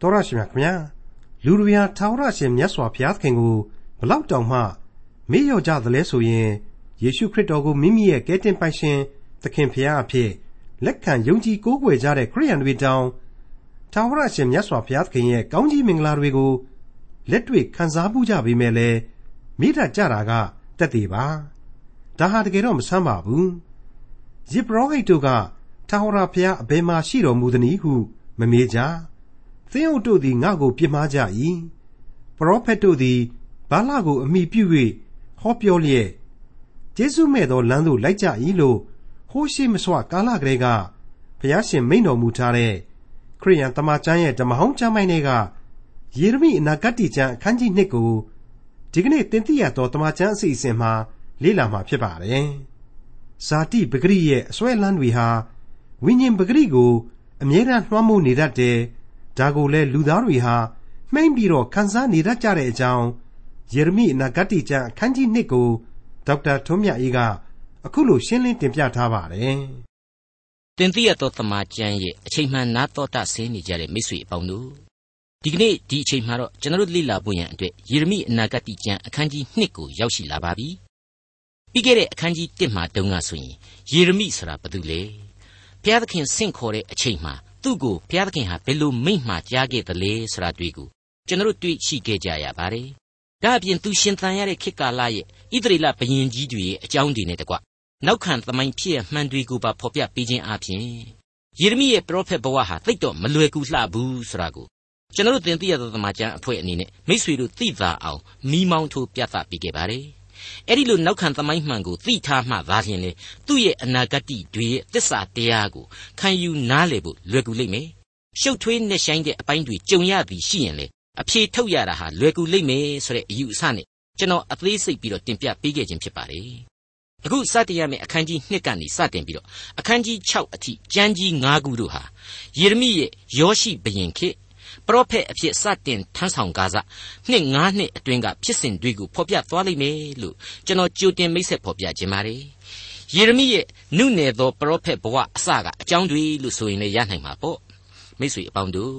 တော်ရရှိမြခင်ဗျာလူတွေဟာထာဝရရှင်မြတ်စွာဘုရားသခင်ကိုဘလောက်တောင်မှမေ့လျော့ကြသလဲဆိုရင်ယေရှုခရစ်တော်ကိုမိမိရဲ့ကယ်တင်ပိုင်ရှင်သခင်ဖျားအဖြစ်လက်ခံယုံကြည်ကိုးကွယ်ကြတဲ့ခရိယန်တွေတောင်ထာဝရရှင်မြတ်စွာဘုရားသခင်ရဲ့ကောင်းကြီးမင်္ဂလာတွေကိုလက်တွေ့ခံစားမှုကြပေမဲ့လည်းမိတတ်ကြတာကတက်သေးပါဒါဟာတကယ်တော့မဆမ်းပါဘူးယစ်ပရောဟိတ်တို့ကထာဝရဘုရားအဘယ်မှာရှိတော်မူသနည်းဟုမမေးကြ သင်းအုပ်တို့သည်ငါ့ကိုပြစ်မှားကြ၏ပရောဖက်တို့သည်ဘာလကိုအမိပြု၍ဟောပြောလျက်ကျေးဇူးမဲ့သောလမ်းသို့လိုက်ကြ၏လို့ဟိုးရှိမစွာကာလကလေးကဘုရားရှင်မိန့်တော်မူထားတဲ့ခရိယန်တမန်ကျမ်းရဲ့ဓမ္မဟောင်းကျမ်းပိုင်းတွေကယေရမိအနာဂတ်ကျမ်းအခန်းကြီး1ကိုဒီကနေ့သင်သိရသောတမန်ကျမ်းအစီအစဉ်မှာလေ့လာမှာဖြစ်ပါတယ်။ဇာတိပဂရိရဲ့အစွဲလန်းတွေဟာဝိညာဉ်ပဂရိကိုအမြဲတမ်းလွှမ်းမိုးနေတတ်တယ်။ ဒါကိုလည်းလူသားတွေဟာမှိမ့်ပြီးတော့ခံစားနေတတ်ကြတဲ့အကြောင်းယေရမိအနာဂတ်ကျမ်းအခန်းကြီး1ကိုဒေါက်တာထွန်းမြတ်အေးကအခုလိုရှင်းလင်းတင်ပြထားပါတယ်။တင်ပြရသောတမန်ကျမ်းရဲ့အချိန်မှန်နာတော်တာဆင်းနေကြတဲ့မိတ်ဆွေအပေါင်းတို့ဒီကနေ့ဒီအချိန်မှာတော့ကျွန်တော်တို့လေ့လာဖို့ရန်အတွက်ယေရမိအနာဂတ်ကျမ်းအခန်းကြီး1ကိုရောက်ရှိလာပါပြီ။ပြီးခဲ့တဲ့အခန်းကြီး1မှာတုန်းကဆိုရင်ယေရမိဆိုတာဘာတူလဲ။ဘုရားသခင်ဆင့်ခေါ်တဲ့အချိန်မှာ သူ့ကိုဘုရားသခင်ဟာဘယ်လိုမိန့်မှာကြားခဲ့သလဲဆိုတာတွေ့ကိုကျွန်တော်တို့တွေ့ရှိခဲ့ကြရပါတယ်။ဒါအပြင်သူရှင်သန်ရတဲ့ခေတ်ကာလရဲ့ဣသရေလဘရင်ကြီးတွေရဲ့အကြောင်းတွေနဲ့တကွနောက်ခံသမိုင်းဖြစ်ရမှန်တွေကိုပါဖော်ပြပေးခြင်းအပြင်ယေရမိရဲ့ပရောဖက်ဘဝဟာသိတော့မလွယ်ကူလှဘူးဆိုတာကိုကျွန်တော်တို့သင်သိရသောသမာကျမ်းအဖွဲ့အနေနဲ့မိษွေတို့သိသာအောင်မိမောင်းထိုးပြသပေးခဲ့ပါတယ်။ အဲ့ဒီလိုနောက်ခံသမိုင်းမှန်ကိုသိထားမှသာလျှင်လေသူ့ရဲ့အနာဂတ်တွေရဲ့တစ္ဆာတရားကိုခံယူနားလည်ဖို့လွယ်ကူလိမ့်မယ်။ရှုပ်ထွေးနှက်ဆိုင်တဲ့အပိုင်းတွေကြုံရသည်ရှိရင်လေအဖြေထုတ်ရတာဟာလွယ်ကူလိမ့်မယ်ဆိုတဲ့အယူအဆနဲ့ကျွန်တော်အသေးစိတ်ပြီးတော့တင်ပြပေးခဲ့ခြင်းဖြစ်ပါတယ်။အခုစတင်ရမယ့်အခန်းကြီး2ကနေစတင်ပြီးတော့အခန်းကြီး6အထိကျမ်းကြီး9ခုတို့ဟာယေရမိရဲ့ယောရှိဘရင်ခေတ် ပရောဖက်အဖြစ်စတင်ထမ်းဆောင်ကားစနှစ်ငါးနှစ်အတွင်းကဖြစ်စဉ်တွေကိုဖော်ပြသွားလိမ့်မယ်လို့ကျွန်တော်ကြိုတင်မိတ်ဆက်ဖော်ပြခြင်းပါတယ်ယေရမိရဲ့နုနယ်သောပရောဖက်ဘဝအစကအကြောင်းတွေလို့ဆိုရင်လည်းရနိုင်မှာပေါ့မိတ်ဆွေအပေါင်းတို့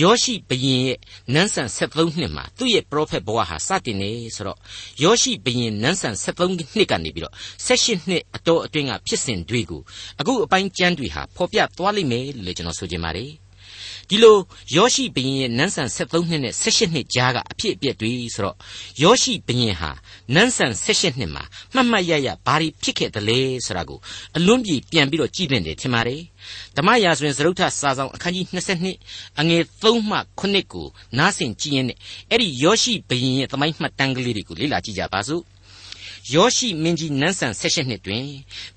ယောရှိဘရင်ရဲ့နန်းဆန်73နှစ်မှာသူ့ရဲ့ပရောဖက်ဘဝဟာစတင်နေဆိုတော့ယောရှိဘရင်နန်းဆန်73နှစ်ကနေပြီးတော့78နှစ်အတော်အတွင်းကဖြစ်စဉ်တွေကိုအခုအပိုင်းကျမ်းတွေဟာဖော်ပြသွားလိမ့်မယ်လို့လည်းကျွန်တော်ဆိုချင်ပါတယ် ဒီလိုယောရှိဘုရင်ရဲ့နန်းဆန်73နှစ်နဲ့18နှစ်ကြားကအဖြစ်အပျက်တွေဆိုတော့ယောရှိဘုရင်ဟာနန်းဆန်18နှစ်မှာမှတ်မှတ်ရရဘာတွေဖြစ်ခဲ့သလဲဆိုတာကိုအလွန်ပြေပြန်ပြီးတော့ကြည့်နေတယ်ထင်ပါတယ်ဓမ္မရာဇဝင်စရုပ်ထစာဆောင်အခန်းကြီး22အငယ်3မှ9ကိုနားဆင်ကြည့်ရင်အဲ့ဒီယောရှိဘုရင်ရဲ့သမိုင်းမှတ်တမ်းကလေးတွေကိုလေ့လာကြည့်ကြပါစို့ ယောရှိမင်းကြီးနန်းဆန်၁၈နှစ်တွင်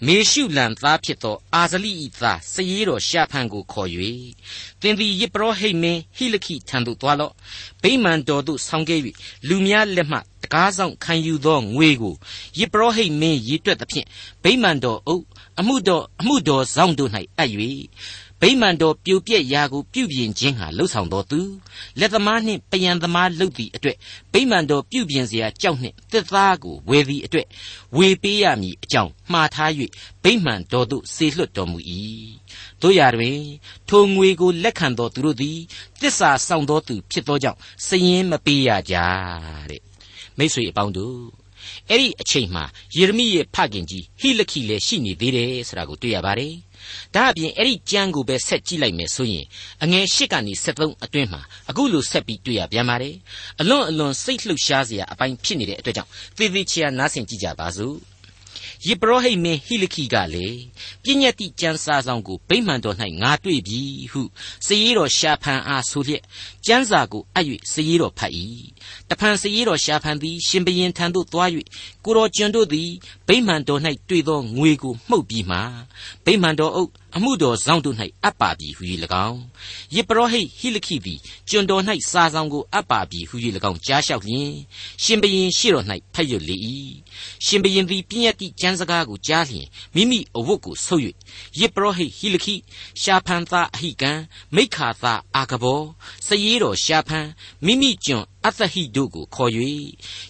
မေရှုလန်သားဖြစ်သော အာဇလိ၏သားစည်တော်ရှာဖန်ကိုခေါ်၍သင်သည်ယေပရောဟိတ်မင်းဟိလခိထံသို့သွားလော့ဗိမာန်တော်သို့ဆောင်းခဲ့၍လူများလက်မှတကားဆောင်ခံယူသောငွေကိုယေပရောဟိတ်မင်းရည်တွက်သဖြင့်ဗိမာန်တော်အုပ်အမှုတော်အမှုတော်ဆောင်တို့၌အပ်၍ ဗိမာန်တော်ပြိုပြက်ရာကိုပြုပြင်ခြင်းဟာလှုပ်ဆောင်တော်သူလက်သမားနှင့်ပယံသမားလှုပ်သည့်အတွက်ဗိမာန်တော်ပြုပြင်เสียကြောက်နှင့်တစ်သားကိုဝယ်သည့်အတွက်ဝေပေးရမည်အကြောင်းမှားထား၍ဗိမာန်တော်သို့ဆေလွတ်တော်မူ၏တို့ရတွင် ထိုငွေကိုလက်ခံတော်သူတို့သည်တစ္ဆာဆောင်တော်သူဖြစ်သောကြောင့်စည်ရင်မပေးရကြတဲ့မိတ်ဆွေအပေါင်းတို့အဲ့ဒီအချိန်မှာယေရမိရဲ့ဖခင်ကြီးဟိလခိလည်းရှိနေသေးတယ်ဆိုတာကိုတွေ့ရပါတယ် ဒါအပြင်အဲ့ဒီကြမ်းကိုပဲဆက်ကြည့်လိုက်မယ်ဆိုရင်အငယ်၈ကနေ73အတွင်းမှာအခုလိုဆက်ပြီးတွေ့ရပြန်ပါတယ်အလွန်အလွန်စိတ်လှုပ်ရှားစရာအပိုင်းဖြစ်နေတဲ့အတွက်ကြောင့်သေသေးချာနားဆင်ကြည့်ကြပါစို့ ယေဘရဟိမင်းဟိလခိကလည်းပြည့်ညတ်တိကျမ်းစာဆောင်ကိုဗိမာန်တော်၌ငါတွေ့ပြီဟုစည်ရတော်ရှာဖန်အားဆိုလျက်ကျမ်းစာကိုအပ်၍စည်ရတော်ဖတ်၏တဖန်စည်ရတော်ရှာဖန်သည်ရှင်ဘရင်ထံသို့သွား၍ကိုတော်ကျွန်တို့သည်ဗိမာန်တော်၌တွေ့သောငွေကိုမှုတ်ပြီးမှဗိမာန်တော်အုပ်အမှုတော်ဆောင်တို့၌အပ်ပါပြီဟု၍၎င်းယေပရောဟိတ်ဟိလခိသည်ကျွန်တော်၌စာဆောင်ကိုအပ်ပါပြီဟု၍၎င်းကြားလျှောက်လျင်ရှင်ဘရင်ရှေ့တော်၌ဖတ်ရလေ၏ရှင်ဘရင်သည်ပြည့်ညတ်တိကျမ်းစကားကိုကြားလျင်မိမိအဝတ်ကိုဆုပ်၍ယေပရောဟိတ်ဟိလခိရှာဖန်သားအဟိကံမိခါသားအာကဘောစည်ရတော်ရှာဖန်မိမိကျွန်အသဟိတို့ကိုခေါ်၍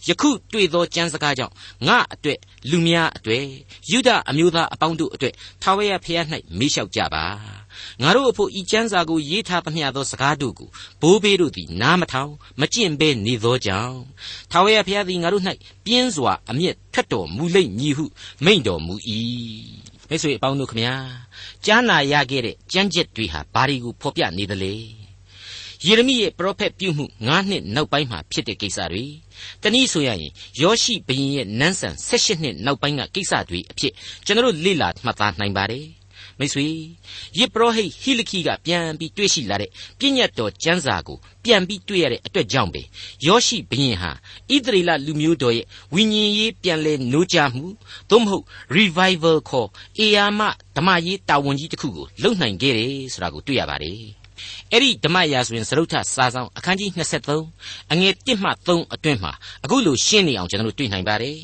ယခုတွေ့သောကျမ်းစကားကြောင့်ငါအတွက်လူများအတွက်ယူဒအမျိုးသားအပေါင်းတို့အတွက်ထာဝရဘုရား၌မေးလျှောက်ကြပါငါတို့အဖို့ဤကျမ်းစာကိုရေးထားသမျှသောစကားတို့ကိုဘိုးဘေးတို့သည်နားမထောင်မကျင့်ဘဲနေသောကြောင့်ထာဝရဘုရားသည်ငါတို့၌ပြင်းစွာအမျက်ထွက်တော်မူလိမ့်မည်ဟုမိန့်တော်မူ၏မိတ်ဆွေအပေါင်းတို့ခမညာကြားနာရခဲ့တဲ့ကြမ်းကြက်တွေဟာဘာတွေကိုဖော်ပြနေသလဲ ယေရမိရဲ့ပရောဖက်ပြုမှု9နှစ်နောက်ပိုင်းမှာဖြစ်တဲ့ကိစ္စတွေတနည်းဆိုရရင်ယောရှိဘုရင်ရဲ့နန်းဆန်18နှစ်နောက်ပိုင်းကကိစ္စတွေအဖြစ်ကျွန်တော်တို့လေ့လာမှတ်သားနိုင်ပါတယ်မိတ်ဆွေယေပရောဟိတ်ဟိလခိကပြန်ပြီးတွေ့ရှိလာတဲ့ပြည့်ညတ်တော်ကျမ်းစာကိုပြန်ပြီးတွေ့ရတဲ့အတွက်ကြောင့်ပဲယောရှိဘုရင်ဟာဣသရေလလူမျိုးတော်ရဲ့ဝိညာဉ်ရေးပြန်လဲနိုးကြမှုသို့မဟုတ် revival ခေါ်အေယာမဓမ္မရေးတာဝန်ကြီးတစ်ခုကိုလုပ်နိုင်ခဲ့တယ်ဆိုတာကိုတွေ့ရပါတယ် အဲ့ဒီဓမ္မရာဆိုရင်သရုတ်ထစာဆောင်အခန်းကြီး23အငယ်1မှ3အတွင်းမှာအခုလိုရှင်းနေအောင်ကျွန်တော်တို့တွေ့နိုင်ပါတယ်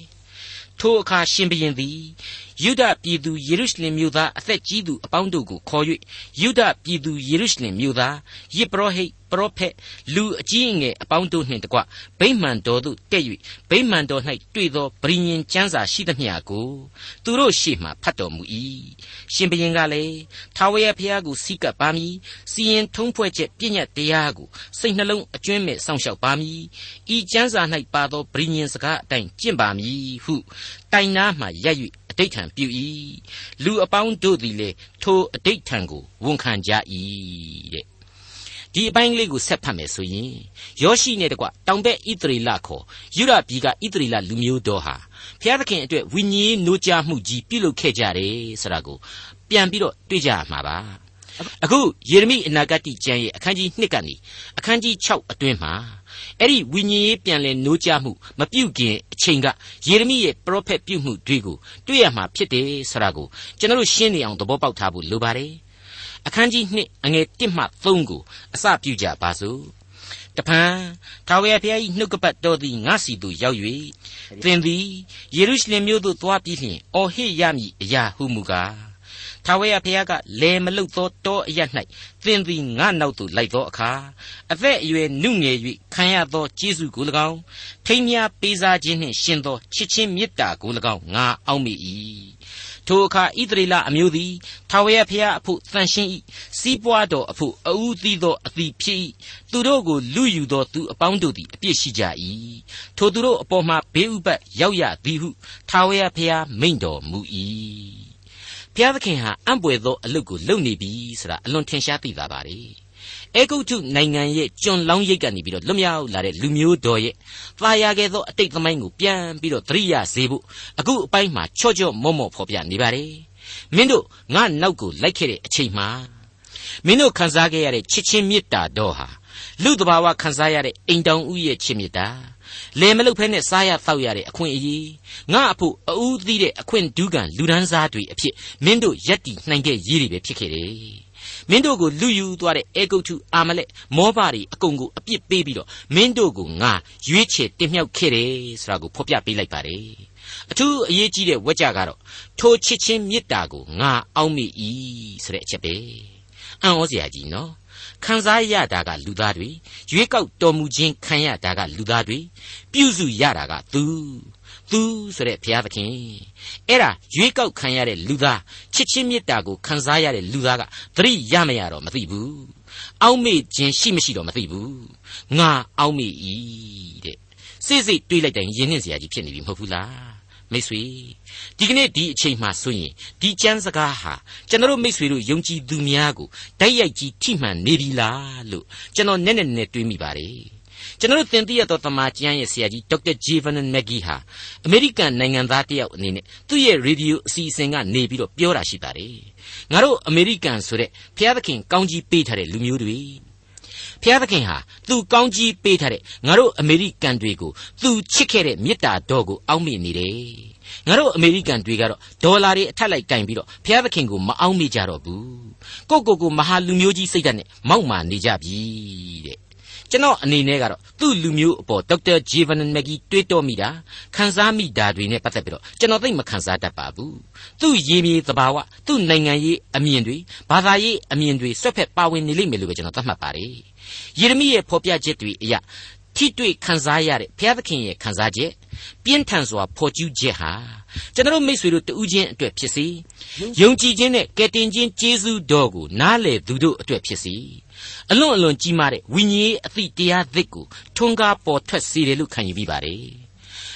ထိုအခါရှင်ဘုရင်သည် ယုဒပြည်သူယေရုရှလင်မြို့သားအသက်ကြီးသူအပေါင်းတို့ကိုခေါ်၍ယုဒပြည်သူယေရုရှလင်မြို့သားယေပရောဟိတ်ပရောဖက်လူအကြီးအငယ်အပေါင်းတို့နှင့်တကွဗိမာန်တော်သို့တက်၍ဗိမာန်တော်၌တွေ့သောဗြိဉ္ဉ်ကျမ်းစာရှိသမျှကိုသူတို့ရှေ့မှဖတ်တော်မူ၏ရှင်ဘုရင်ကလည်းထာဝရဘုရားကိုစီကပ်ပါမည်စီရင်ထုံးဖွဲ့ချက်ပြည့်ညတ်တရားကိုစိတ်နှလုံးအကျွမ်းမဲ့စောင့်ရှောက်ပါမည်ဤကျမ်းစာ၌ပါသောဗြိဉ္ဉ်စကားအတိုင်းကျင့်ပါမည်ဟုတိုင်နာမှရက်၍ အတိတ်ထံပြု၏လူအပေါင်းတို့သည်လေထိုအတိတ်ထံကိုဝန်ခံကြ၏တဲ့ဒီအပိုင်းလေးကိုဆက်ဖတ်မယ်ဆိုရင်ယောရှိနဲ့တကွတောင်ဘက်ဣသရေလခေါ်ယူရပြည်ကဣသရေလလူမျိုးတော်ဟာဘုရားသခင်အတွက်ဝိညာဉ်နိုးကြားမှုကြီးပြုလုပ်ခဲ့ကြတယ်ဆိုတာကိုပြန်ပြီးတော့တွေ့ကြရမှာပါအခုယေရမိအနာဂတ်ကျမ်းရဲ့အခန်းကြီး1ကနေအခန်းကြီး6အတွင်းမှာ အဲ့ဒီဝိညာဉ်ရေးပြန်လဲနိုးကြမှုမပြုတ်ခင်အချိန်ကယေရမိရဲ့ပရောဖက်ပြုမှုတွေကိုတွေ့ရမှာဖြစ်တယ်ဆိုတာကိုကျွန်တော်တို့ရှင်းနေအောင်သဘောပေါက်ထားဖို့လိုပါတယ်အခန်းကြီး2အငယ်1မှ3ကိုအစပြုကြပါစို့တဖန်ထာဝရဘုရား၏နှုတ်ကပတ်တော်သည်ငါစီသို့ရောက်၍သင်သည်ယေရုရှလင်မြို့သို့သွားပြီးလျှင်အော်ဟစ်ရမည်အရာဟုမူကား ထာဝရဘုရားကလဲမလုသောတောအရ၌သင်သည်ငါနောက်သို့လိုက်သောအခါအသက်အရွယ်နုငယ်၍ခံရသောကျေးဇူးကို၎င်းထိမ်းမြားပေးစားခြင်းနှင့်ရှင်သောချစ်ချင်းမေတ္တာကို၎င်းငါအောက်မိ၏ထိုအခါဣသရေလအမျိုးသည်ထာဝရဘုရားအဖို့တန်ရှင်း၏စီးပွားတော်အဖို့အူးသီးသောအသီးဖြစ်၏သူတို့ကိုလူယူသောသူအပေါင်းတို့သည်အပြစ်ရှိကြ၏ထိုသူတို့အပေါ်မှာဘေးဥပတ်ရောက်ရသည်ဟုထာဝရဘုရားမိန့်တော်မူ၏ ဘုရားသခင်ဟာအံ့ပွေသောအလုပ်ကိုလုပ်နေပြီဆိုတာအလွန်ထင်ရှားသိသာပါတယ်အဲဂုတ်ထုနိုင်ငံရဲ့ကျွန်လောင်းရိတ်ကနေပြီးတော့လွတ်မြောက်လာတဲ့လူမျိုးတော်ရဲ့သာယာခဲ့သောအတိတ်သမိုင်းကိုပြန်ပြီးတော့သတိရစေဖို့အခုအပိုင်းမှာချော့ချော့မော့မော့ဖော်ပြနေပါတယ်မင်းတို့ငါနောက်ကိုလိုက်ခဲ့တဲ့အချိန်မှာမင်းတို့ခံစားခဲ့ရတဲ့ချစ်ချင်းမေတ္တာတော်ဟာလူတဘာဝခံစားရတဲ့အိမ်တောင်ဥရဲ့ချစ်မေတ္တာ လေမလုတ်ဖဲနဲ့စားရတောက်ရတဲ့အခွင့်အရေးငါအဖို့အူးသီးတဲ့အခွင့်ဒူးကန်လူဒန်းစားတွေအဖြစ်မင်းတို့ရက်တီနိုင်တဲ့ရည်တွေပဲဖြစ်ခဲ့တယ်မင်းတို့ကိုလူယူသွားတဲ့အေဂုတ်ထုအာမလက်မောဘတွေအကုန်ကိုအပြစ်ပေးပြီးတော့မင်းတို့ကိုငါရွေးချယ်တင်မြှောက်ခဲ့တယ်ဆိုတာကိုဖော်ပြပေးလိုက်ပါတယ်အထူးအရေးကြီးတဲ့ဝက်ကြကတော့ထိုချစ်ချင်းမေတ္တာကိုငါအောက်မိ၏ဆိုတဲ့အချက်ပဲအံ့ဩစရာကြီးနော် ခံစားရတာကလူသားတွေရွေးကောက်တော်မူခြင်းခံရတာကလူသားတွေပြုစုရတာကသူသူဆိုတဲ့ဘုရားသခင်အဲ့ဒါရွေးကောက်ခံရတဲ့လူသားချစ်ချင်းမေတ္တာကိုခံစားရတဲ့လူသားကသတိရမရတော့မသိဘူးအောက်မေ့ခြင်းရှိမရှိတော့မသိဘူးငါအောက်မေ့၏တဲ့စိတ်စိတ်တွေးလိုက်တိုင်းယဉ်နှင်းစရာကြီးဖြစ်နေပြီမဟုတ်ဘူးလား မိတ်ဆွေဒီကနေ့ဒီအချိန်မှဆိုရင်ဒီကျမ်းစကားဟာကျွန်တော်မိတ်ဆွေတို့ယုံကြည်သူများကိုတိုက်ရိုက်ကြီးထိမှန်နေပြီလားလို့ကျွန်တော်နဲ့နဲ့နဲ့တွေးမိပါတယ်ကျွန်တော်သင်သိရသောတမန်ကျမ်းရဲ့ဆရာကြီးဒေါက်တာဂျေဗန်မက်ဂီဟာအမေရိကန်နိုင်ငံသားတယောက်အနေနဲ့သူ့ရဲ့ရေဒီယိုအစီအစဉ်ကနေပြီးတော့ပြောတာရှိပါတယ်ငါတို့အမေရိကန်ဆိုတဲ့ဘုရားသခင်ကောင်းကြီးပေးထားတဲ့လူမျိုးတွေ ဖျားသခင်ဟာသူကောင်းကြီးပေးထားတဲ့ငါတို့အမေရိကန်တွေကိုသူချစ်ခဲ့တဲ့မေတ္တာတော်ကိုအောက်မေ့နေတယ်ငါတို့အမေရိကန်တွေကတော့ဒေါ်လာတွေအထက်လိုက်ကင်ပြီးတော့ဖျားသခင်ကိုမအောက်မေ့ကြတော့ဘူးကိုကိုကိုမဟာလူမျိုးကြီးစိတ်ဓာတ်နဲ့မောက်မာနေကြပြီတဲ့ကျွန်တော်အနေနဲ့ကတော့သူ့လူမျိုးအပေါ်ဒေါက်တာဂျေဗန်မက်ဂီတွေးတောမိတာခန်းစားမိတာတွေနဲ့ပတ်သက်ပြီးတော့ကျွန်တော်သိမခန်းစားတတ်ပါဘူးသူ့ရေမြေသဘာဝသူ့နိုင်ငံရေးအမြင်တွေဘာသာရေးအမြင်တွေဆွတ်ဖက်ပါဝင်နေလိမ့်မယ်လို့ပဲကျွန်တော်သတ်မှတ်ပါတယ် ယေရမိရဲ့ဖော်ပြချက်တွေအရထိတွေ့ခံစားရတဲ့ဘုရားသခင်ရဲ့ခံစားချက်ပြင်းထန်စွာဖော်ကျူးချက်ဟာကျွန်တော်မိတ်ဆွေတို့တူးချင်းအတွက်ဖြစ်စီယုံကြည်ခြင်းနဲ့ကယ်တင်ခြင်းကျေးဇူးတော်ကိုနားလေသူတို့အတွက်ဖြစ်စီအလွန်အလွန်ကြီးမားတဲ့ဝိညာဉ်ရေးအသည့်တရားသစ်ကိုထွန်းကားပေါ်ထွက်စေတယ်လို့ခံယူပြီးပါတယ်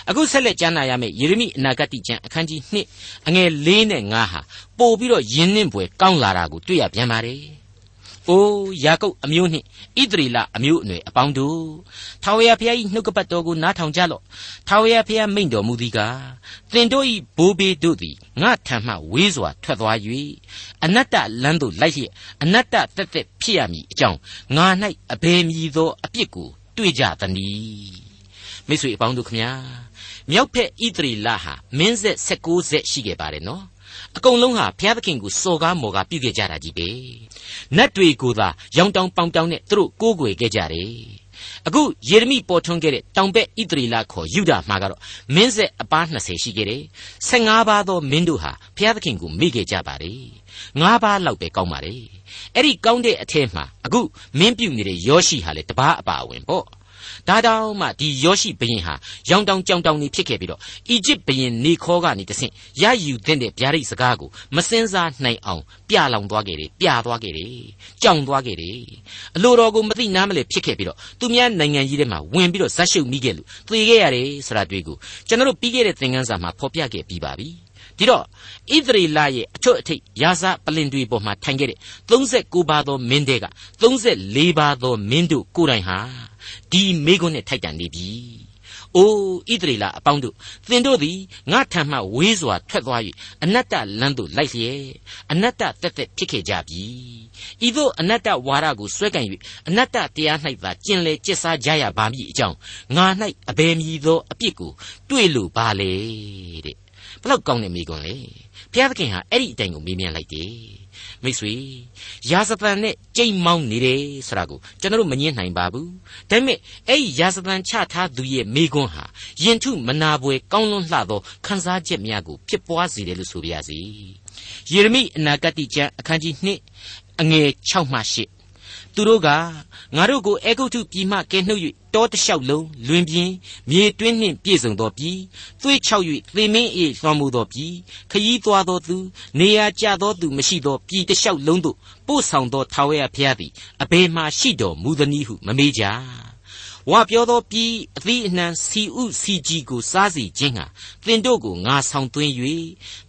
အခုဆက်လက်ကြားနာရမယ့်ယေရမိအနာဂတ်ကျမ်းအခန်းကြီး2အငယ်၄နဲ့5ဟာပို့ပြီးတော့ယဉ်နှင့်ပွဲကောင်းလာတာကိုတွေ့ရပြန်ပါတယ်။ အိုးယာကုပ်အမျိုးနှင့်ဣသရေလအမျိုးအနွယ်အပေါင်းတို့ထာဝရဘုရား၏နှုတ်ကပတ်တော်ကိုနားထောင်ကြလော့။ထာဝရဘုရားမိန့်တော်မူသည်ကားသင်တို့၏ဘိုးဘေးတို့သည်ငါထံမှဝေးစွာထွက်သွား၍အနတ္တလမ်းသို့လိုက်လျက်အနတ္တတက်တက်ဖြစ်ရမည်အကြောင်းငါ၌အဘယ်မည်သောအပြစ်ကိုတွေ့ကြသနည်းမိတ်ဆွေအပေါင်းတို့ခမညာမြောက်ဖက်ဣသရေလဟာမင်းဆက်16ဆက်ရှိခဲ့ပါတယ်နော် အကုန်လုံးဟာဘုရားသခင်ကိုစော်ကားမော်ကားပြုခဲ့ကြတာကြီးပဲနတ်တွေကိုသာရောင်တောင်ပေါင်တောင်နဲ့သူတို့ကိုးကွယ်ခဲ့ကြတယ်အခုယေရမိပေါ်ထွန်းခဲ့တဲ့တောင်ဘက်ဣသရေလခေါ်ယူဒမှာကတော့မင်းဆက်အပား20ရှိခဲ့တယ်15ပါးသောမင်းတို့ဟာဘုရားသခင်ကိုမေ့ခဲ့ကြပါတယ်5ပါးလောက်ပဲကောင်းပါတယ်အဲ့ဒီကောင်းတဲ့အထက်မှာအခုမင်းပြုတ်နေတဲ့ယောရှိဟာလေတပားအပါအဝင်ပေါ့ ဒါတောင်မှဒီယောရှိဘရင်ဟာရောင်တောင်ကြောင်တောင်နေဖြစ်ခဲ့ပြီးတော့အီဂျစ်ဘရင်နေခေါ်ကနေတဆင့်ရယူတဲ့ဗျာဒိတ်စကားကိုမစင်စားနိုင်အောင်ပြလောင်သွားခဲ့တယ်ပြသွားခဲ့တယ်ကြောင်သွားခဲ့တယ်အလိုတော်ကိုမသိနားမလဲဖြစ်ခဲ့ပြီးတော့သူများနိုင်ငံကြီးထဲမှာဝင်ပြီးတော့ဇက်ရှုပ်မိခဲ့လို့သေခဲ့ရတယ်ဆိုတာတွေ့ကိုကျွန်တော်တို့ပြီးခဲ့တဲ့သင်ခန်းစာမှာဖော်ပြခဲ့ပြီးပါပြီဒီတော့ဣသရေလရဲ့အထွတ်အထိပ်ရာဇပလင်တွေပေါ်မှာထိုင်ခဲ့တဲ့39ပါးသောမင်းတွေက34ပါးသောမင်းတို့ကိုယ်တိုင်ဟာ ဒီမိကွန်းနဲ့ထိုက်တန်နေပြီ။အိုးဣသရေလအပေါင်းတို့သင်တို့သည်ငါထံမှဝေးစွာထွက်သွား၍အနတ္တလမ်းသို့လိုက်လျက်အနတ္တတက်တက်ဖြစ်ခဲ့ကြပြီ။ဤသို့အနတ္တဝါဒကိုဆွဲကင်၍အနတ္တတရား၌သာကျင်လေကျက်စားကြရပါမည်အကြောင်းငါ၌အဘယ်မည်သောအပြစ်ကိုတွေ့လို့ပါလေတဲ့။ဘလောက်ကောင်းတဲ့မိကွန်းလေ။ဘုရားသခင်ဟာအဲ့ဒီအတိုင်းကိုမေးမြန်းလိုက်တယ် မိတ်ဆွေရာဇသန်နဲ့ကြိတ်မောင်းနေတယ်ဆိုတာကိုကျွန်တော်တို့မငင်းနိုင်ပါဘူးဒါပေမဲ့အဲ့ဒီရာဇသန်ချထားသူရဲ့မိကွန်းဟာယင်ထုမနာပွဲကောင်းလွန်းလှသောခန်းစားချက်များကိုဖြစ်ပွားစေတယ်လို့ဆိုပါရစေယေရမိအနာဂတ်ကျမ်းအခန်းကြီး2အငယ်6မှ8 သူတို့ကငါတို့ကိုအေဂုတ်ထုပြည်မှကဲနှုတ်၍တောတလျှောက်လုံးလွင်ပြင်းမြေတွင်းနှင့်ပြည့်စုံသောပြည်သွေးချောက်၍သေမင်းအေလွှမ်းမိုးသောပြည်ခยีသွားသောသူနေရာကျသောသူမရှိသောပြည်တလျှောက်လုံးသို့ပို့ဆောင်သောထာဝရဘုရားသည်အဘယ်မှရှိတော်မူသနည်းဟုမမေးကြ ဝါပြောသောပြည်အသီးအနှံစီဥစီကြီးကိုစားစီခြင်းဟာသင်တို့ကိုငါဆောင်သွင်း၍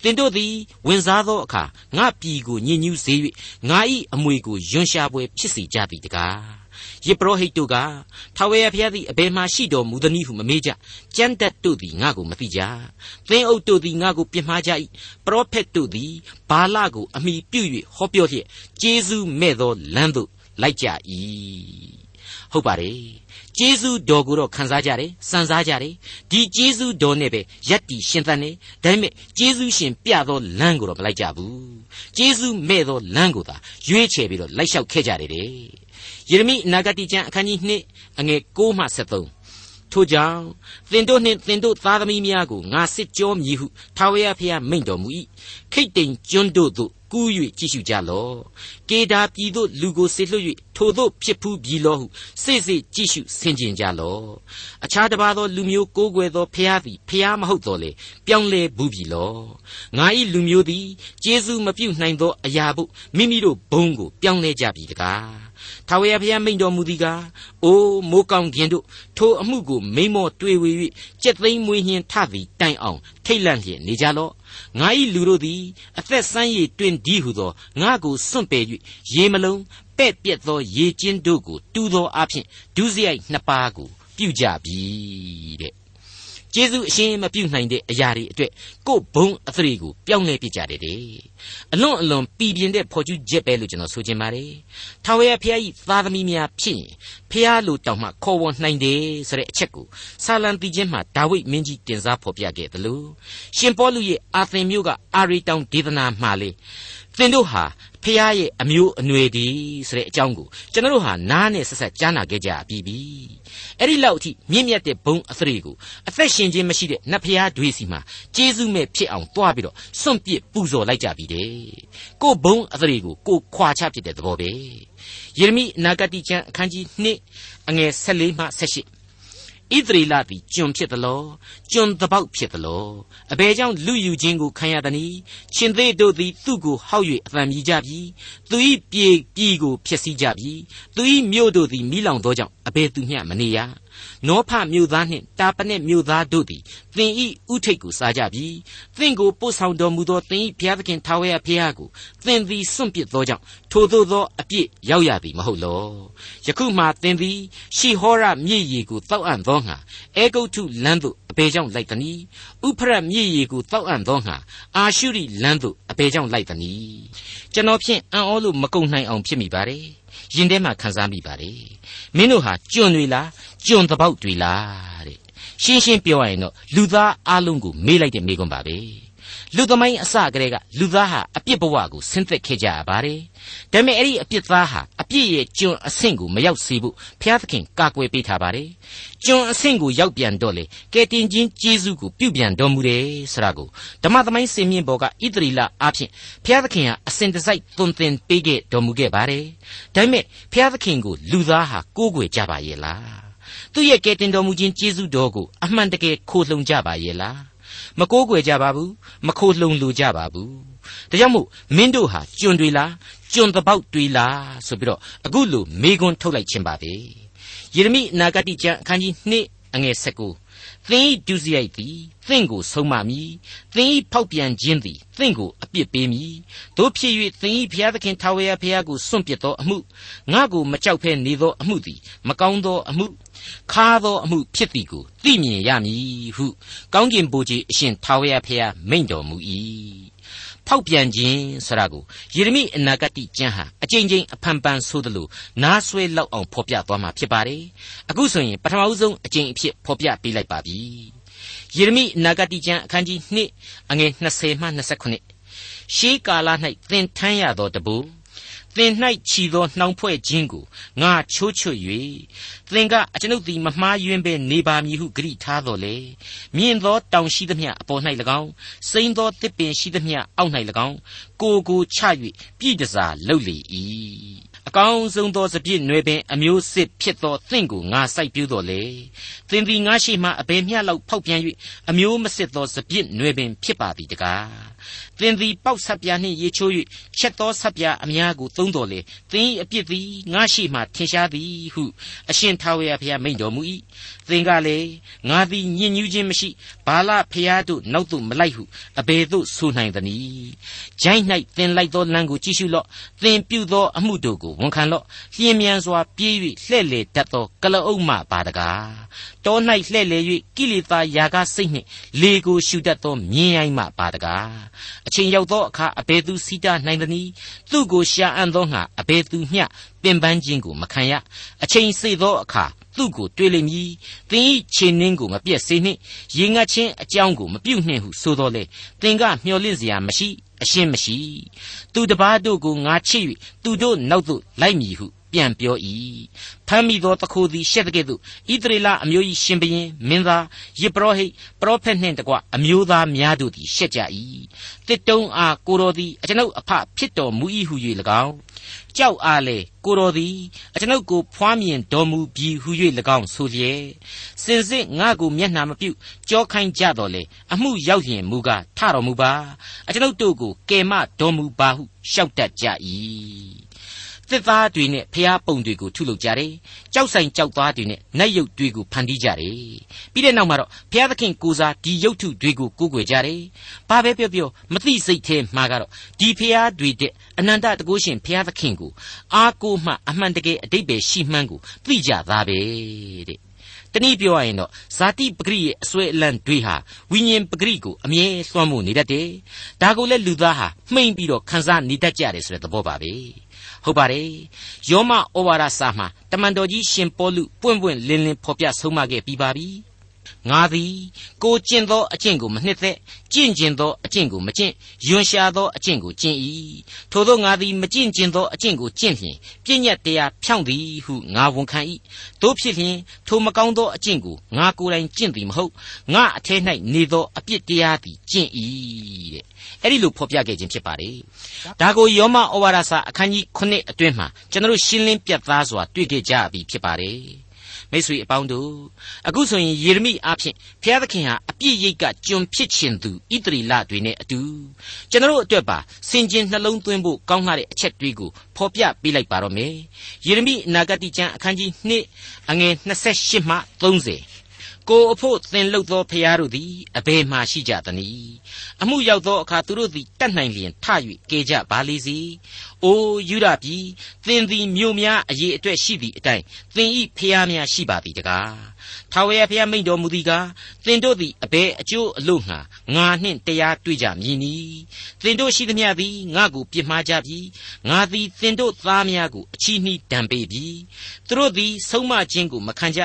သင်တို့သည်ဝင်စားသောအခါငါပြည်ကိုညင်ညူးစေ၍ငါ၏အမွေကိုယွန်ရှာပွဲဖြစ်စေကြသည်တကားယေပရောဟိတ်တို့ကထာဝရဘုရားသည်အဘယ်မှရှိတော်မူသနည်းဟုမမေးကြကြမ်းတက်တို့သည်ငါကိုမသိကြသင်းအုပ်တို့သည်ငါကိုပြစ်မှားကြ၏ပရောဖက်တို့သည်ဘာလကိုအမိပြု၍ဟောပြောလျက်ဂျေဇုမဲ့သောလမ်းသို့လိုက်ကြ၏ဟုတ်ပါတယ် ကျေးဇူးတော်ကိုတော့ခံစားကြတယ်စံစားကြတယ်ဒီကျေးဇူးတော်နဲ့ပဲယက်တီရှင်သန်နေဒါပေမဲ့ကျေးဇူးရှင်ပြသောလမ်းကိုတော့မလိုက်ကြဘူးကျေးဇူးမဲ့သောလမ်းကိုသာရွေးချယ်ပြီးတော့လိုက်လျှောက်ခဲ့ကြတယ်တဲ့ယေရမိအနာဂတိကျမ်းအခန်းကြီး2အငယ်6မှ73 ထို့ကြောင့်သင်တို့နှင့်သင်တို့သားသမီးများကိုငါစစ်ကြောမည်ဟုထာဝရဘုရားမိန့်တော်မူ၏ခိတ်တိမ်ကျွန်းတို့သို့ကူး၍ကြည့်ရှုကြလော့ကေဒါပြည်သို့လူကိုဆေလွှတ်၍ထိုသို့ဖြစ်ဖူးပြီလောဟုစိတ်စိတ်ကြည့်ရှုဆင်ခြင်ကြလော့အခြားတစ်ပါးသောလူမျိုးကိုးကွယ်သောဖျားသည်ဖျားမဟုတ်တော်လေပြောင်းလဲဘူးပြီလောငါ၏လူမျိုးသည်ကျေးဇူးမပြုနိုင်သောအရာဘုမိမိတို့ဘုံကိုပြောင်းလဲကြပြီတကား ထာဝရဘုရားမိန့်တော်မူသည်ကားအိုးမိုးကောင်းခင်တို့ထိုအမှုကိုမိမောတွေ့ဝေ၍ကြက်သိမ်းမွေးညှင်းထသည်တိုင်အောင်ထိတ်လန့်လျက်နေကြလော့ငါ၏လူတို့သည်အသက်ဆန်းရည်တွင်ဒီဟုသောငါကိုစွန့်ပယ်၍ရေမလုံးပဲ့ပြက်သောရေကျင်းတို့ကိုတူသောအဖြစ်ဒုစရိုက်နှစ်ပါးကိုပြုကြပြီတဲ့ ကျေးဇူးအရှင်မပြုတ်နိုင်တဲ့အရာတွေအတွက်ကို့ဘုံအသရေကိုပြောင်းလဲပြကြတယ်တဲ့အလွန်အလွန်ပြည်ပြင်းတဲ့ဖော်ကျူးချက်ပဲလို့ကျွန်တော်ဆိုချင်ပါတယ်ထာဝရဘုရား၏သားသမီးများဖြစ်ရင်ဘုရားလိုတောင်မှခေါ်ဝေါ်နိုင်တယ်ဆိုတဲ့အချက်ကိုဆာလံတီချင်းမှာဒါဝိဒ်မင်းကြီးတင်စားဖော်ပြခဲ့တယ်လို့ရှင်ပေါလုရဲ့အာသင်မြို့ကအာရီတောင်ဒေသနာမှာလေ သင်တို့ဟာဖះရဲ့အမျိုးအနွယ်ဒီဆိုတဲ့အကြောင်းကိုကျွန်တော်တို့ဟာနားနဲ့ဆက်ဆက်ကြားနာခဲ့ကြပြီးပြီအဲ့ဒီလောက်အထိမြင့်မြတ်တဲ့ဘုံအသရေကိုအသက်ရှင်ခြင်းမရှိတဲ့နတ်ဖះတွေစီမှာကျေးဇူးမဲ့ဖြစ်အောင်တွားပြီးတော့စွန့်ပစ်ပူဇော်လိုက်ကြပြီတဲ့ကိုဘုံအသရေကိုကိုခွာချဖြစ်တဲ့သဘောပဲယေရမိအနာဂတိကျမ်းအခန်းကြီး2အငယ်14မှ18 ဣသရေလသည်ကျွန်ဖြစ်သလောကျွန်တပေါက်ဖြစ်သလောအဘယ်ကြောင့်လူယူခြင်းကိုခံရသနည်းရှင်သေးတို့သည်သူ့ကိုဟောက်၍အသံမြည်ကြပြီသူ၏ပြေပြည်ကိုဖျက်ဆီးကြပြီသူ၏မြို့တို့သည်မိလောင်သောကြောင့်အဘယ်သူမျှမနေရ နောဖမြို့သားနှင့်တာပနက်မြို့သားတို့သည်သင်ဤဥထိတ်ကိုစားကြပြီသင်ကိုပို့ဆောင်တော်မူသောသင်ဤဘုရားသခင်ထာဝရဘုရားကိုသင်သည်စွန့်ပစ်သောကြောင့်ထိုသို့သောအပြစ်ရောက်ရသည်မဟုတ်လောယခုမှသင်သည်ရှီဟောရမြည်ရည်ကိုတောက်အံ့သောငါအေဂုတ်ထုလမ်းသို့အဘယ်ကြောင့်လိုက်သနည်းဥဖရတ်မြည်ရည်ကိုတောက်အံ့သောငါအာရှုရိလမ်းသို့အဘယ်ကြောင့်လိုက်သနည်းကျွန်တော်ဖြင့်အံ့ဩလို့မကုန်နိုင်အောင်ဖြစ်မိပါတယ် ရင်ထဲမှာခံစားမိပါတယ်မင်းတို့ဟာကျွန်တွေလားကျွန်တပေါက်တွေလားတဲ့ရှင်းရှင်းပြောရရင်တော့လူသားအလုံးကိုမေးလိုက်တဲ့မေးခွန်းပါပဲ လူသမိုင်းအစကတည်းကလူသားဟာအပြစ်ဘဝကိုဆင်းသက်ခဲ့ကြရပါတယ်။ဒါပေမဲ့အဲ့ဒီအပြစ်သားဟာအပြစ်ရဲ့ကျွန်အဆင့်ကိုမရောက်စေဖို့ဘုရားသခင်ကာကွယ်ပေးထားပါတယ်။ကျွန်အဆင့်ကိုရောက်ပြန်တော့လေကဲတင်ချင်းကျေးဇူးကိုပြုပြန်တော်မူတယ်ဆိုတာကိုဓမ္မသမိုင်းစင်မြင့်ဘောကဣသရီလအားဖြင့်ဘုရားသခင်ဟာအစဉ်တစိုက်သွန်သင်ပေးခဲ့တော်မူခဲ့ပါတယ်။ဒါပေမဲ့ဘုရားသခင်ကိုလူသားဟာကိုးကွယ်ကြပါရဲ့လား။သူ့ရဲ့ကဲတင်တော်မူခြင်းကျေးဇူးတော်ကိုအမှန်တကယ်ခိုလှုံကြပါရဲ့လား မကိုးကွယ်ကြပါဘူးမခိုလှုံလိုကြပါဘူးဒါကြောင့်မို့မင်းတို့ဟာကျွန်တွေလားကျွန်တပေါက်တွေလားဆိုပြီးတော့အခုလိုမေခွန်းထုတ်လိုက်ခြင်းပါပဲယေရမိအနာဂတိကျမ်းအခန်းကြီး2အငယ်19 သင်ဤဒုစရိုက်သည်သင်ကိုဆုံးမမည်သင်ဤဖောက်ပြန်ခြင်းသည်သင်ကိုအပြစ်ပေးမည်တို့ဖြစ်၍သင်ဤဘုရားသခင်ထာဝရဘုရားကိုစွန့်ပစ်သောအမှုငါကိုမကြောက်ဖဲနေသောအမှုသည်မကောင်းသောအမှုခါသောအမှုဖြစ်သည်ကိုသိမြင်ရမည်ဟုကောင်းကင်ဘုရားအရှင်ထာဝရဘုရားမိန့်တော်မူ၏ ဖောက်ပြန်ခြင်းဆိုတာကိုယေရမိအနာဂတိကျမ်းဟာအကြိမ်ကြိမ်အဖန်ပန်ဆိုသလိုနားဆွဲလောက်အောင်ဖော်ပြသွားမှာဖြစ်ပါတယ်အခုဆိုရင်ပထမဆုံးအကြိမ်အဖြစ်ဖော်ပြပေးလိုက်ပါပြီယေရမိအနာဂတိကျမ်းအခန်းကြီး2အငယ်20မှ29ရှေးကာလ၌သင်ထမ်းရသောတပူ သင်၌ချီသောနှောင်ဖွဲ့ခြင်းကိုငါချိုးချွတ်၍သင်ကအကျွန်ုပ်သည်မမှားယွင်းပဲနေပါမည်ဟုဂရိထားတော်လေမြင့်သောတောင်ရှိသမျှအပေါ်၌၎င်းစိမ့်သောတစ်ပင်ရှိသမျှအောက်၌၎င်းကိုကိုချ၍ပြည်တစားလှုပ်လေ၏အကောင်းဆုံးသောစပြည့်နွယ်ပင်အမျိုးစစ်ဖြစ်သောသင်ကိုငါစိုက်ပျိုးတော်လေသင်သည်ငါရှိမှအဘယ်မျှလောက်ဖောက်ပြန်၍အမျိုးမစစ်သောစပြည့်နွယ်ပင်ဖြစ်ပါသည်တကား သင်သည်ပေါက်ဆက်ပြားနှင့်ရေချိုး၍ချက်သောဆက်ပြားအများကိုသုံးတော်လေသင်၏အပြစ်သည်ငါရှိမှထင်ရှားသည်ဟုအရှင်ထာဝရဘုရားမိန့်တော်မူ၏ သင်ကလည်းငါသည်ညဉ့်ညူးခြင်းမရှိဘာလဖျားတို့နောက်သို့မလိုက်ဟုအဘယ်သို့ဆိုနိုင်သနည်းဂျိုင်း၌သင်လိုက်သောလမ်းကိုကြည့်ရှုလော့သင်ပြုသောအမှုတို့ကိုဝန်ခံလော့လျင်မြန်စွာပြေး၍လှဲ့လေတတ်သောကလအုပ်မှပါတကားတော၌လှဲ့လေ၍ကိလေသာယာကစိတ်နှင့်လေကိုရှုတတ်သောမြင်းရိုင်းမှပါတကားအချိန်ရောက်သောအခါအဘယ်သူစီးတားနိုင်သနည်းသူ့ကိုရှာအံ့သောငါအဘယ်သူမျှပင်ပန်းခြင်းကိုမခံရအချိန်စေသောအခါ သူ့ကိုတွေ့လိမ့်မည်သင်၏ခြေနှင်းကိုမပြက်စေနှင့်ရေငတ်ခြင်းအကြောင်းကိုမပြုတ်နှင့်ဟုဆိုတော်လေသင်ကမျှော်လင့်စရာမရှိအရှင်းမရှိသူတပားတို့ကိုငါချစ်၍သူတို့နောက်သို့လိုက်မည်ဟု ပြန်ပြော၏ဖမ်းမိသောတခိုးသည်ရှက်တဲ့ကဲ့သို့ဣသရေလအမျိုး၏ရှင်ဘရင်မင်းသားယေပရောဟိတ်ပရောဖက်နှင့်တကွအမျိုးသားများတို့သည်ရှက်ကြ၏တစ်တုံးအားကိုတော်သည်အကျွန်ုပ်အဖဖြစ်တော်မူ၏ဟု၍၎င်းကြောက်အားလေကိုတော်သည်အကျွန်ုပ်ကိုဖွားမြင်တော်မူပြီးဟု၍၎င်းဆိုလျက်စင်စစ်ငါကိုမျက်နှာမပြုကြောခိုင်းကြတော်လေအမှုရောက်ရင်မူကားထတော်မူပါအကျွန်ုပ်တို့ကိုကယ်မတော်မူပါဟုရှောက်တတ်ကြ၏ သစ်သားတွေနဲ့ဖျားပုံတွေကိုထုလုပ်ကြတယ်။ကြောက်ဆိုင်ကြောက်သားတွေနဲ့နတ်ရုပ်တွေကိုဖန်တီးကြတယ်။ပြီးတဲ့နောက်မှာတော့ဘုရားသခင်ကိုစားဒီရုပ်ထုတွေကိုကိုးကွယ်ကြတယ်။ဘာပဲပြောပြောမသိစိတ်ထဲမှာကတော့ဒီဖျားတွေတဲ့အနန္တတကုရှင်ဘုရားသခင်ကိုအားကိုးမှအမှန်တကယ်အတိတ်ပဲရှိမှန်းကိုသိကြသားပဲတဲ့။တနည်းပြောရရင်တော့ဇာတိပဂရိရဲ့အစွဲအလန့်တွေဟာဝိညာဉ်ပဂရိကိုအမြဲလွှမ်းမိုးနေတတ်တယ်။ဒါကိုလည်းလူသားဟာမှိန်ပြီးတော့ခံစားနေတတ်ကြတယ်ဆိုတဲ့သဘောပါပဲ။ ဟုတ်ပါတယ်ယောမဩဝါဒစာမှာတမန်တော်ကြီးရှင်ပေါလုပွင့်ပွင့်လင်းလင်းဖော်ပြဆုံးမခဲ့ပြီးပါပြီ ငါသည်ကိုကျင့်သောအကျင့်ကိုမနှစ်သက်ကျင့်ကျင်သောအကျင့်ကိုမကျင့်ယွန်ရှာသောအကျင့်ကိုကျင့်၏ထို့သောငါသည်မကျင့်ကျင်သောအကျင့်ကိုကျင့်လျင်ပြည့်ညတ်တရားဖြောင့်သည်ဟုငါဝန်ခံ၏တို့ဖြစ်လျင်ထိုမကောင်းသောအကျင့်ကိုငါကိုယ်တိုင်ကျင့်သည်မဟုတ်ငါအထဲ၌နေသောအပြစ်တရားသည်ကျင့်၏တဲ့အဲ့ဒီလိုဖော်ပြခဲ့ခြင်းဖြစ်ပါတယ်ဒါကိုယောမဩဝါဒစာအခန်းကြီး9အတွင်းမှာကျွန်တော်ရှင်းလင်းပြတ်သားစွာတွေ့ခဲ့ကြပြီဖြစ်ပါတယ် မိတ်ဆွေအပေါင်းတို့အခုဆိုရင်ယေရမိအားဖြင့်ဘုရားသခင်ဟာအပြည့်ရိတ်ကကျွန်ဖြစ်ခြင်းသူဣတရီလတွေနဲ့အတူကျွန်တော်အတွက်ပါစင်ကျင်နှလုံးသွင်းဖို့ကောင်းလာတဲ့အချက်တွေကိုဖော်ပြပေးလိုက်ပါတော့မယ်ယေရမိအနာဂတိကျမ်းအခန်းကြီး2အငယ်28မှ30 ကိုအဖို့သင်လုတ်သောဖျားတို့သည်အဘယ်မှရှိကြသနည်းအမှုရောက်သောအခါသူတို့သည်တတ်နိုင်လျင်ထ၍ကဲကြပါလေစေအိုယူရပြည်သင်သည်မြို့များအရေးအတွက်ရှိသည့်အတိုင်းသင်ဤဖျားများရှိပါသည်တကား ထာဝရဘုရားမိန့်တော်မူသည်ကားသင်တို့သည်အဘယ်အကျိုးအလို့ငှာငါနှင့်တရားတွေ့ကြမည်နီသင်တို့ရှိသမျှသည်ငါကိုပြစ်မှားကြပြီငါသည်သင်တို့သားများကိုအချီးနှီးဒဏ်ပေးပြီသူတို့သည်ဆုံးမခြင်းကိုမခံကြ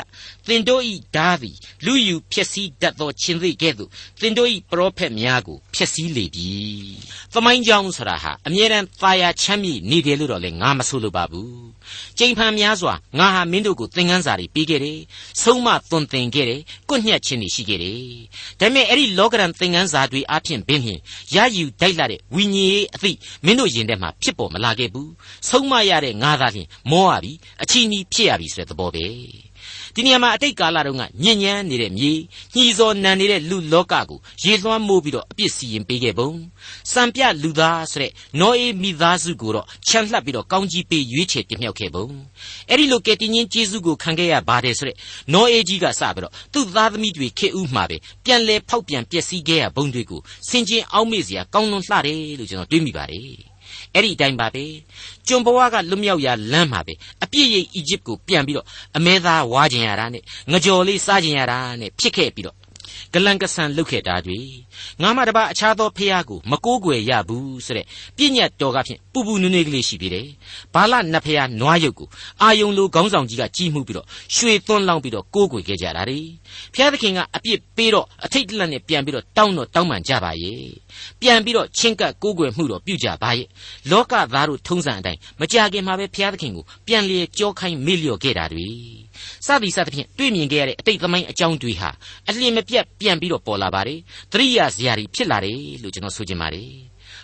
သင်တို့ဤဓာသည်လူယူဖြစ်စည်းတတ်သောခြင်းသိကဲ့သို့သင်တို့ဤပရောဖက်များကိုဖြစ်စည်းလေပြီသမိုင်းကြောင်းဆိုတာဟာအမြဲတမ်းသာယာချမ်းမြေ့နေတယ်လို့တော့လေငါမဆိုလိုပါဘူး ကြိမ်ဖန်များစွာငါဟာမင်းတို့ကိုသင်ခန်းစာတွေပေးခဲ့တယ်ဆုံးမသွန်သင်ခဲ့တယ်ကွညှက်ခြင်းတွေရှိခဲ့တယ်ဒါပေမဲ့အဲ့ဒီလောကရန်သင်ခန်းစာတွေအပြင်ပင်ဖြင့်ရယူတိုက်လာတဲ့ဝိညာဉ်ရေးအသည့်မင်းတို့ယင်ထဲမှာဖြစ်ပေါ်မလာခဲ့ဘူးဆုံးမရတဲ့ငါသာလျှင်မောရပြီအချီးနီးဖြစ်ရပြီဆိုတဲ့သဘောပဲ ဒီနေရာမှာအတိတ်ကာလတုန်းကညဉ့်ညမ်းနေတဲ့မြေညှီစော်နံနေတဲ့လူလောကကိုရေလွှမ်းမိုးပြီးတော့အပြစ်စီရင်ပေးခဲ့ပုံစံပြလူသားဆိုတဲ့နောအေမိသားစုကိုတော့ချမ်းလှပ်ပြီးတော့ကောင်းကြီးပေးရွေးချယ်ပြမြောက်ခဲ့ပုံအဲ့ဒီလိုကယ်တင်ရှင်ယေရှုကိုခံခဲ့ရပါတယ်ဆိုတဲ့နောအေကြီးကစပြီးတော့သူ့သားသမီးတွေခေဥမှာပဲပြန်လဲဖောက်ပြန်ပျက်စီးခဲ့ရပုံတွေကိုစင်ကျင်အောက်မေ့စရာကောင်းလွန်လှတယ်လို့ကျွန်တော်တွေးမိပါတယ် အဲ့ဒီအတိုင်းပါပဲကျွန်ဘဝကလွတ်မြောက်ရာလမ်းမှာပဲအပြည့်ရိပ်အီဂျစ်ကိုပြန်ပြီးတော့အမဲသားဝါကျင်ရတာနဲ့ငကြော်လေးစားကျင်ရတာနဲ့ဖြစ်ခဲ့ပြီးတော့ဂလန်ကဆန်လုတ်ခဲ့တာတွေ ငါမှတပါအခြားသောဖះကိုမကိုးကွယ်ရဘူးဆိုတဲ့ပြည့်ညတ်တော်ကဖြင့်ပူပူနွေးနွေးကလေးရှိသေးတယ်ဘာလနတ်ဖះနွားရုပ်ကိုအာယုံလိုခေါင်းဆောင်ကြီးကကြီးမှုပြီးတော့ရွှေသွန်းလောင်းပြီးတော့ကိုးကွယ်ခဲ့ကြတာတွေဖះသခင်ကအပြစ်ပေးတော့အထိတ်တလန့်နဲ့ပြန်ပြီးတော့တောင်းတော့တောင်းပန်ကြပါရဲ့ပြန်ပြီးတော့ချင်းကပ်ကိုးကွယ်မှုတော့ပြုကြပါရဲ့လောကသားတို့ထုံးစံအတိုင်းမကြခင်မှာပဲဖះသခင်ကိုပြန်လေကြောခိုင်းမေ့လျော့ခဲ့တာတွေစသည်စသဖြင့်တွေ့မြင်ခဲ့ရတဲ့အတိတ်သမိုင်းအကြောင်းတွေဟာအလျင်မပြတ်ပြန်ပြီးတော့ပေါ်လာပါတယ်သတိရစရာတွေဖြစ်လာတယ်လို့ကျွန်တော်ဆိုချင်ပါတယ်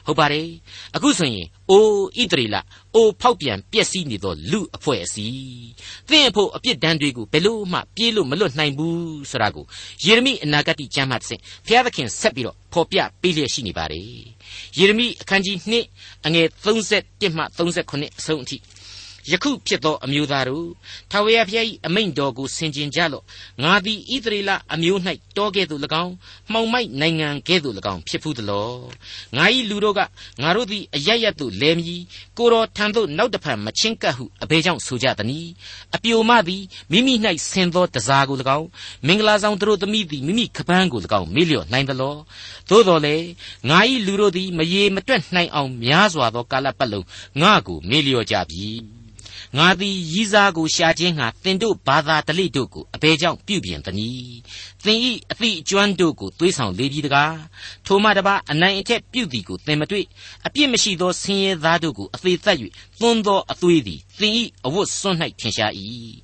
ဟုတ်ပါတယ်အခုဆိုရင်အိုးဣတရီလအိုးဖောက်ပြန်ပျက်စီးနေသောလူအဖွဲ့အစည်းသင်အဖို့အပြစ်ဒဏ်တွေကိုဘယ်လို့မှပြေးလို့မလွတ်နိုင်ဘူးဆိုတာကိုယေရမိအနာဂတ်ကျမ်းမှာသင်ဘုရားသခင်ဆက်ပြီးတော့ဖော်ပြပေးလျက်ရှိနေပါတယ်ယေရမိအခန်းကြီး2အငယ်31မှ39အဆုံးအထိ ယခုဖြစ်သော အမျိုးသားတို့ထာဝရဘုရား၏အမိန့်တော်ကိုဆင်ခြင်ကြလော့ငါသည်ဣသရေလအမျိုး၌တောကဲ့သို့၎င်းမှောင်မိုက်နိုင်ငံကဲ့သို့၎င်းဖြစ်ဖူးသလောငါ၏လူတို့ကငါတို့သည်အရရတ်သို့လဲမည်ကိုတော်ထံသို့နောက်တဖန်မချင်းကပ်ဟုအဘယ်ကြောင့်ဆိုကြသနည်းအပြိုမသည်မိမိ၌ဆင်သောတစားကို၎င်းမင်္ဂလာဆောင်တို့သမီးသည်မိမိခပန်းကို၎င်းမေ့လျော့နိုင်သလောသို့တော်လေငါ၏လူတို့သည်မရေမတွက်နိုင်အောင်များစွာသောကာလပတ်လုံးငါကိုမေ့လျော့ကြပြီ ငါသည်ရည်စားကိုရှာခြင်းငှာသင်တို့ဘာသာတလိတို့ကိုအဘယ်ကြောင့်ပြုပြင်သနည်း သင်ဤအသည့်အကျွမ်းတို့ကိုသွေးဆောင်လေပြီတကားထိုမှတပါအနိုင်အထက်ပြုသည်ကိုသင်မတွေ့အပြစ်မရှိသောဆင်းရဲသားတို့ကိုအသေးသက်၍သွန်းသောအသွေးသည်သင်ဤအဝတ်စွန့်၌ထင်ရှား၏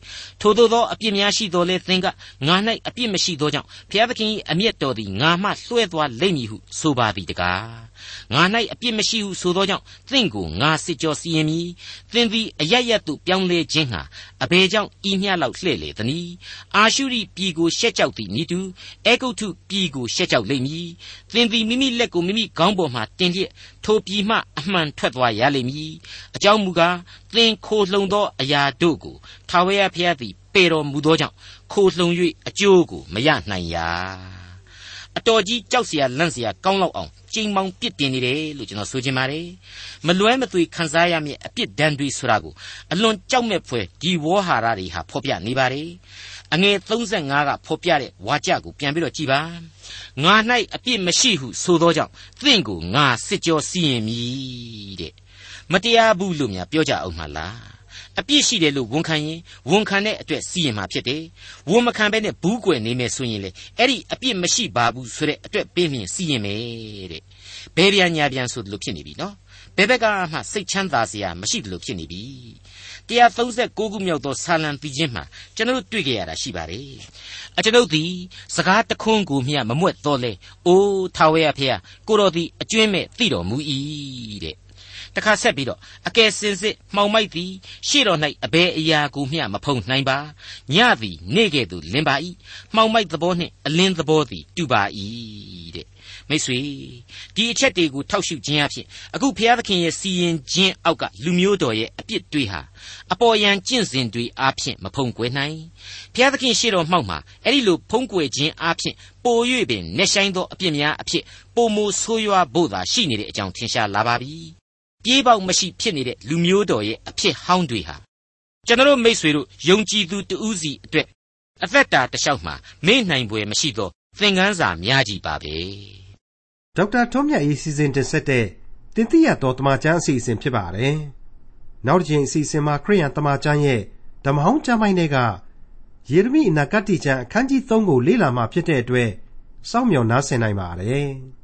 ထိုသို့သောအပြစ်များရှိတော်လဲသင်ကငါ၌အပြစ်မရှိသောကြောင့်ဘုရားသခင်၏အမျက်တော်သည်ငါမှလွှဲသွားလိမ့်မည်ဟုဆိုပါသည်တကားငါ၌အပြစ်မရှိဟုဆိုသောကြောင့်သင်ကိုငါစစ်ကြောစီရင်မည်သင်သည်အရရတ်သို့ပြောင်းလဲခြင်းဟာအဘယ်ကြောင့်ဤမျှလောက်လှဲ့လေသနည်းအာရှုရိပြည်ကိုရှက်ကြောက်သည်နိတူအေဂုတ်ထုပြည်ကိုရှက်ကြောက်လိမ့်မည်သင်သည်မိမိလက်ကိုမိမိခေါင်းပေါ်မှတင်လျက်ထိုပြည်မှအမှန်ထွက်သွားရလိမ့်မည်အကြောင်းမူကားသင်ခိုလှုံသောအရာတို့ကိုထာဝရဘုရားသည်ပေတော်မူသောကြောင့်ခိုလှုံ၍အကျိုးကိုမရနိုင်ရာအတော်ကြီးကြောက်เสียလန့်เสียကောင်းလောက်အောင်ကြိမ်မောင်ပြစ်တင်နေတယ်လို့ကျွန်တော်ဆိုချင်ပါတယ်မလွဲမသွေခံစားရမည့်အပြစ်ဒဏ်တွေဆိုတာကိုအလွန်ကြောက်မဲ့ဖွယ်ဒီဝေါ်ဟာရတွေဟာဖော်ပြနေပါတယ် အငယ်35ကဖော်ပြတဲ့ဝါကြကိုပြန်ပြီးတော့ကြည်ပါငါ၌အပြစ်မရှိဟုဆိုသောကြောင့်သင်ကိုငါစစ်ကြောစီရင်မည်တဲ့မတရားဘူးလို့များပြောကြအောင်မလားအပြစ်ရှိတယ်လို့ဝန်ခံရင်ဝန်ခံတဲ့အတွက်စီရင်မှာဖြစ်တယ်။ဝန်မခံဘဲနဲ့ဘူးကွယ်နေမယ်ဆိုရင်လေအဲ့ဒီအပြစ်မရှိပါဘူးဆိုတဲ့အတွက်ပေးမြင်စီရင်မယ်တဲ့။ဘယ်ပြန်ညာပြန်ဆိုလို့ဖြစ်နေပြီနော်။ဘယ်ဘက်ကမှစိတ်ချမ်းသာစရာမရှိတယ်လို့ဖြစ်နေပြီ။ 136ခုမြောက်သောဆာလံပြီးခြင်းမှာကျွန်တော်တွေ့ကြရတာရှိပါတယ်။အကျွန်ုပ်သည်စကားတခွန်းကိုမျှမမွက်တော့လေ။အိုးထာဝရဖေဟာကိုတော်သည်အကျွင်းမဲ့သိတော်မူ၏တဲ့။ဒတခါဆက်ပြီးတော့အကယ်စင်စစ်မှောင်မိုက်သည်ရှေ့တော်၌အဘယ်အရာကိုမျှမဖုံနိုင်ပါညသည်နေ့ကဲ့သို့လင်းပါ၏မှောင်မိုက်သဘောနှင့်အလင်းသဘောသည်တူပါ၏တဲ့ မိတ်ဆွေဒီအချက်တွေကိုထောက်ရှုခြင်းအဖြစ်အခုဘုရားသခင်ရဲ့စီရင်ခြင်းအောက်ကလူမျိုးတော်ရဲ့အပြစ်တွေဟာအပေါ်ယံကျင့်စဉ်တွေအားဖြင့်မဖုံကွယ်နိုင်ဘုရားသခင်ရှေ့တော်မှောက်မှာအဲ့ဒီလိုဖုံးကွယ်ခြင်းအားဖြင့်ပို၍ပင်နှက်ဆိုင်သောအပြစ်များအဖြစ်ပုံမဆိုးရွားဖို့သာရှိနေတဲ့အကြောင်းထင်ရှားလာပါပြီပြေးပေါက်မရှိဖြစ်နေတဲ့လူမျိုးတော်ရဲ့အဖြစ်ဟောင်းတွေဟာကျွန်တော်မိษွေတို့ယုံကြည်သူတဦးစီအတွက်အသက်တာတစ်လျှောက်မှာမေ့နိုင်ပွဲမရှိသောသင်ခန်းစာများကြီးပါပဲ ဒေါက်တာထွန်းမြတ်၏စီစဉ်တင်ဆက်တဲ့တင်ပြတော်တမချန်းအစီအစဉ်ဖြစ်ပါတယ်နောက်တစ်ချိန်အစီအစဉ်မှာခရိယန်တမချန်းရဲ့ဓမ္မဟောင်းကျမ်းပိုင်းတွေကယေရမိအနာဂတ်ကျမ်းအခန်းကြီး3ကိုလေ့လာမှဖြစ်တဲ့အတွက်စောင့်မျှော်နားဆင်နိုင်ပါတယ်။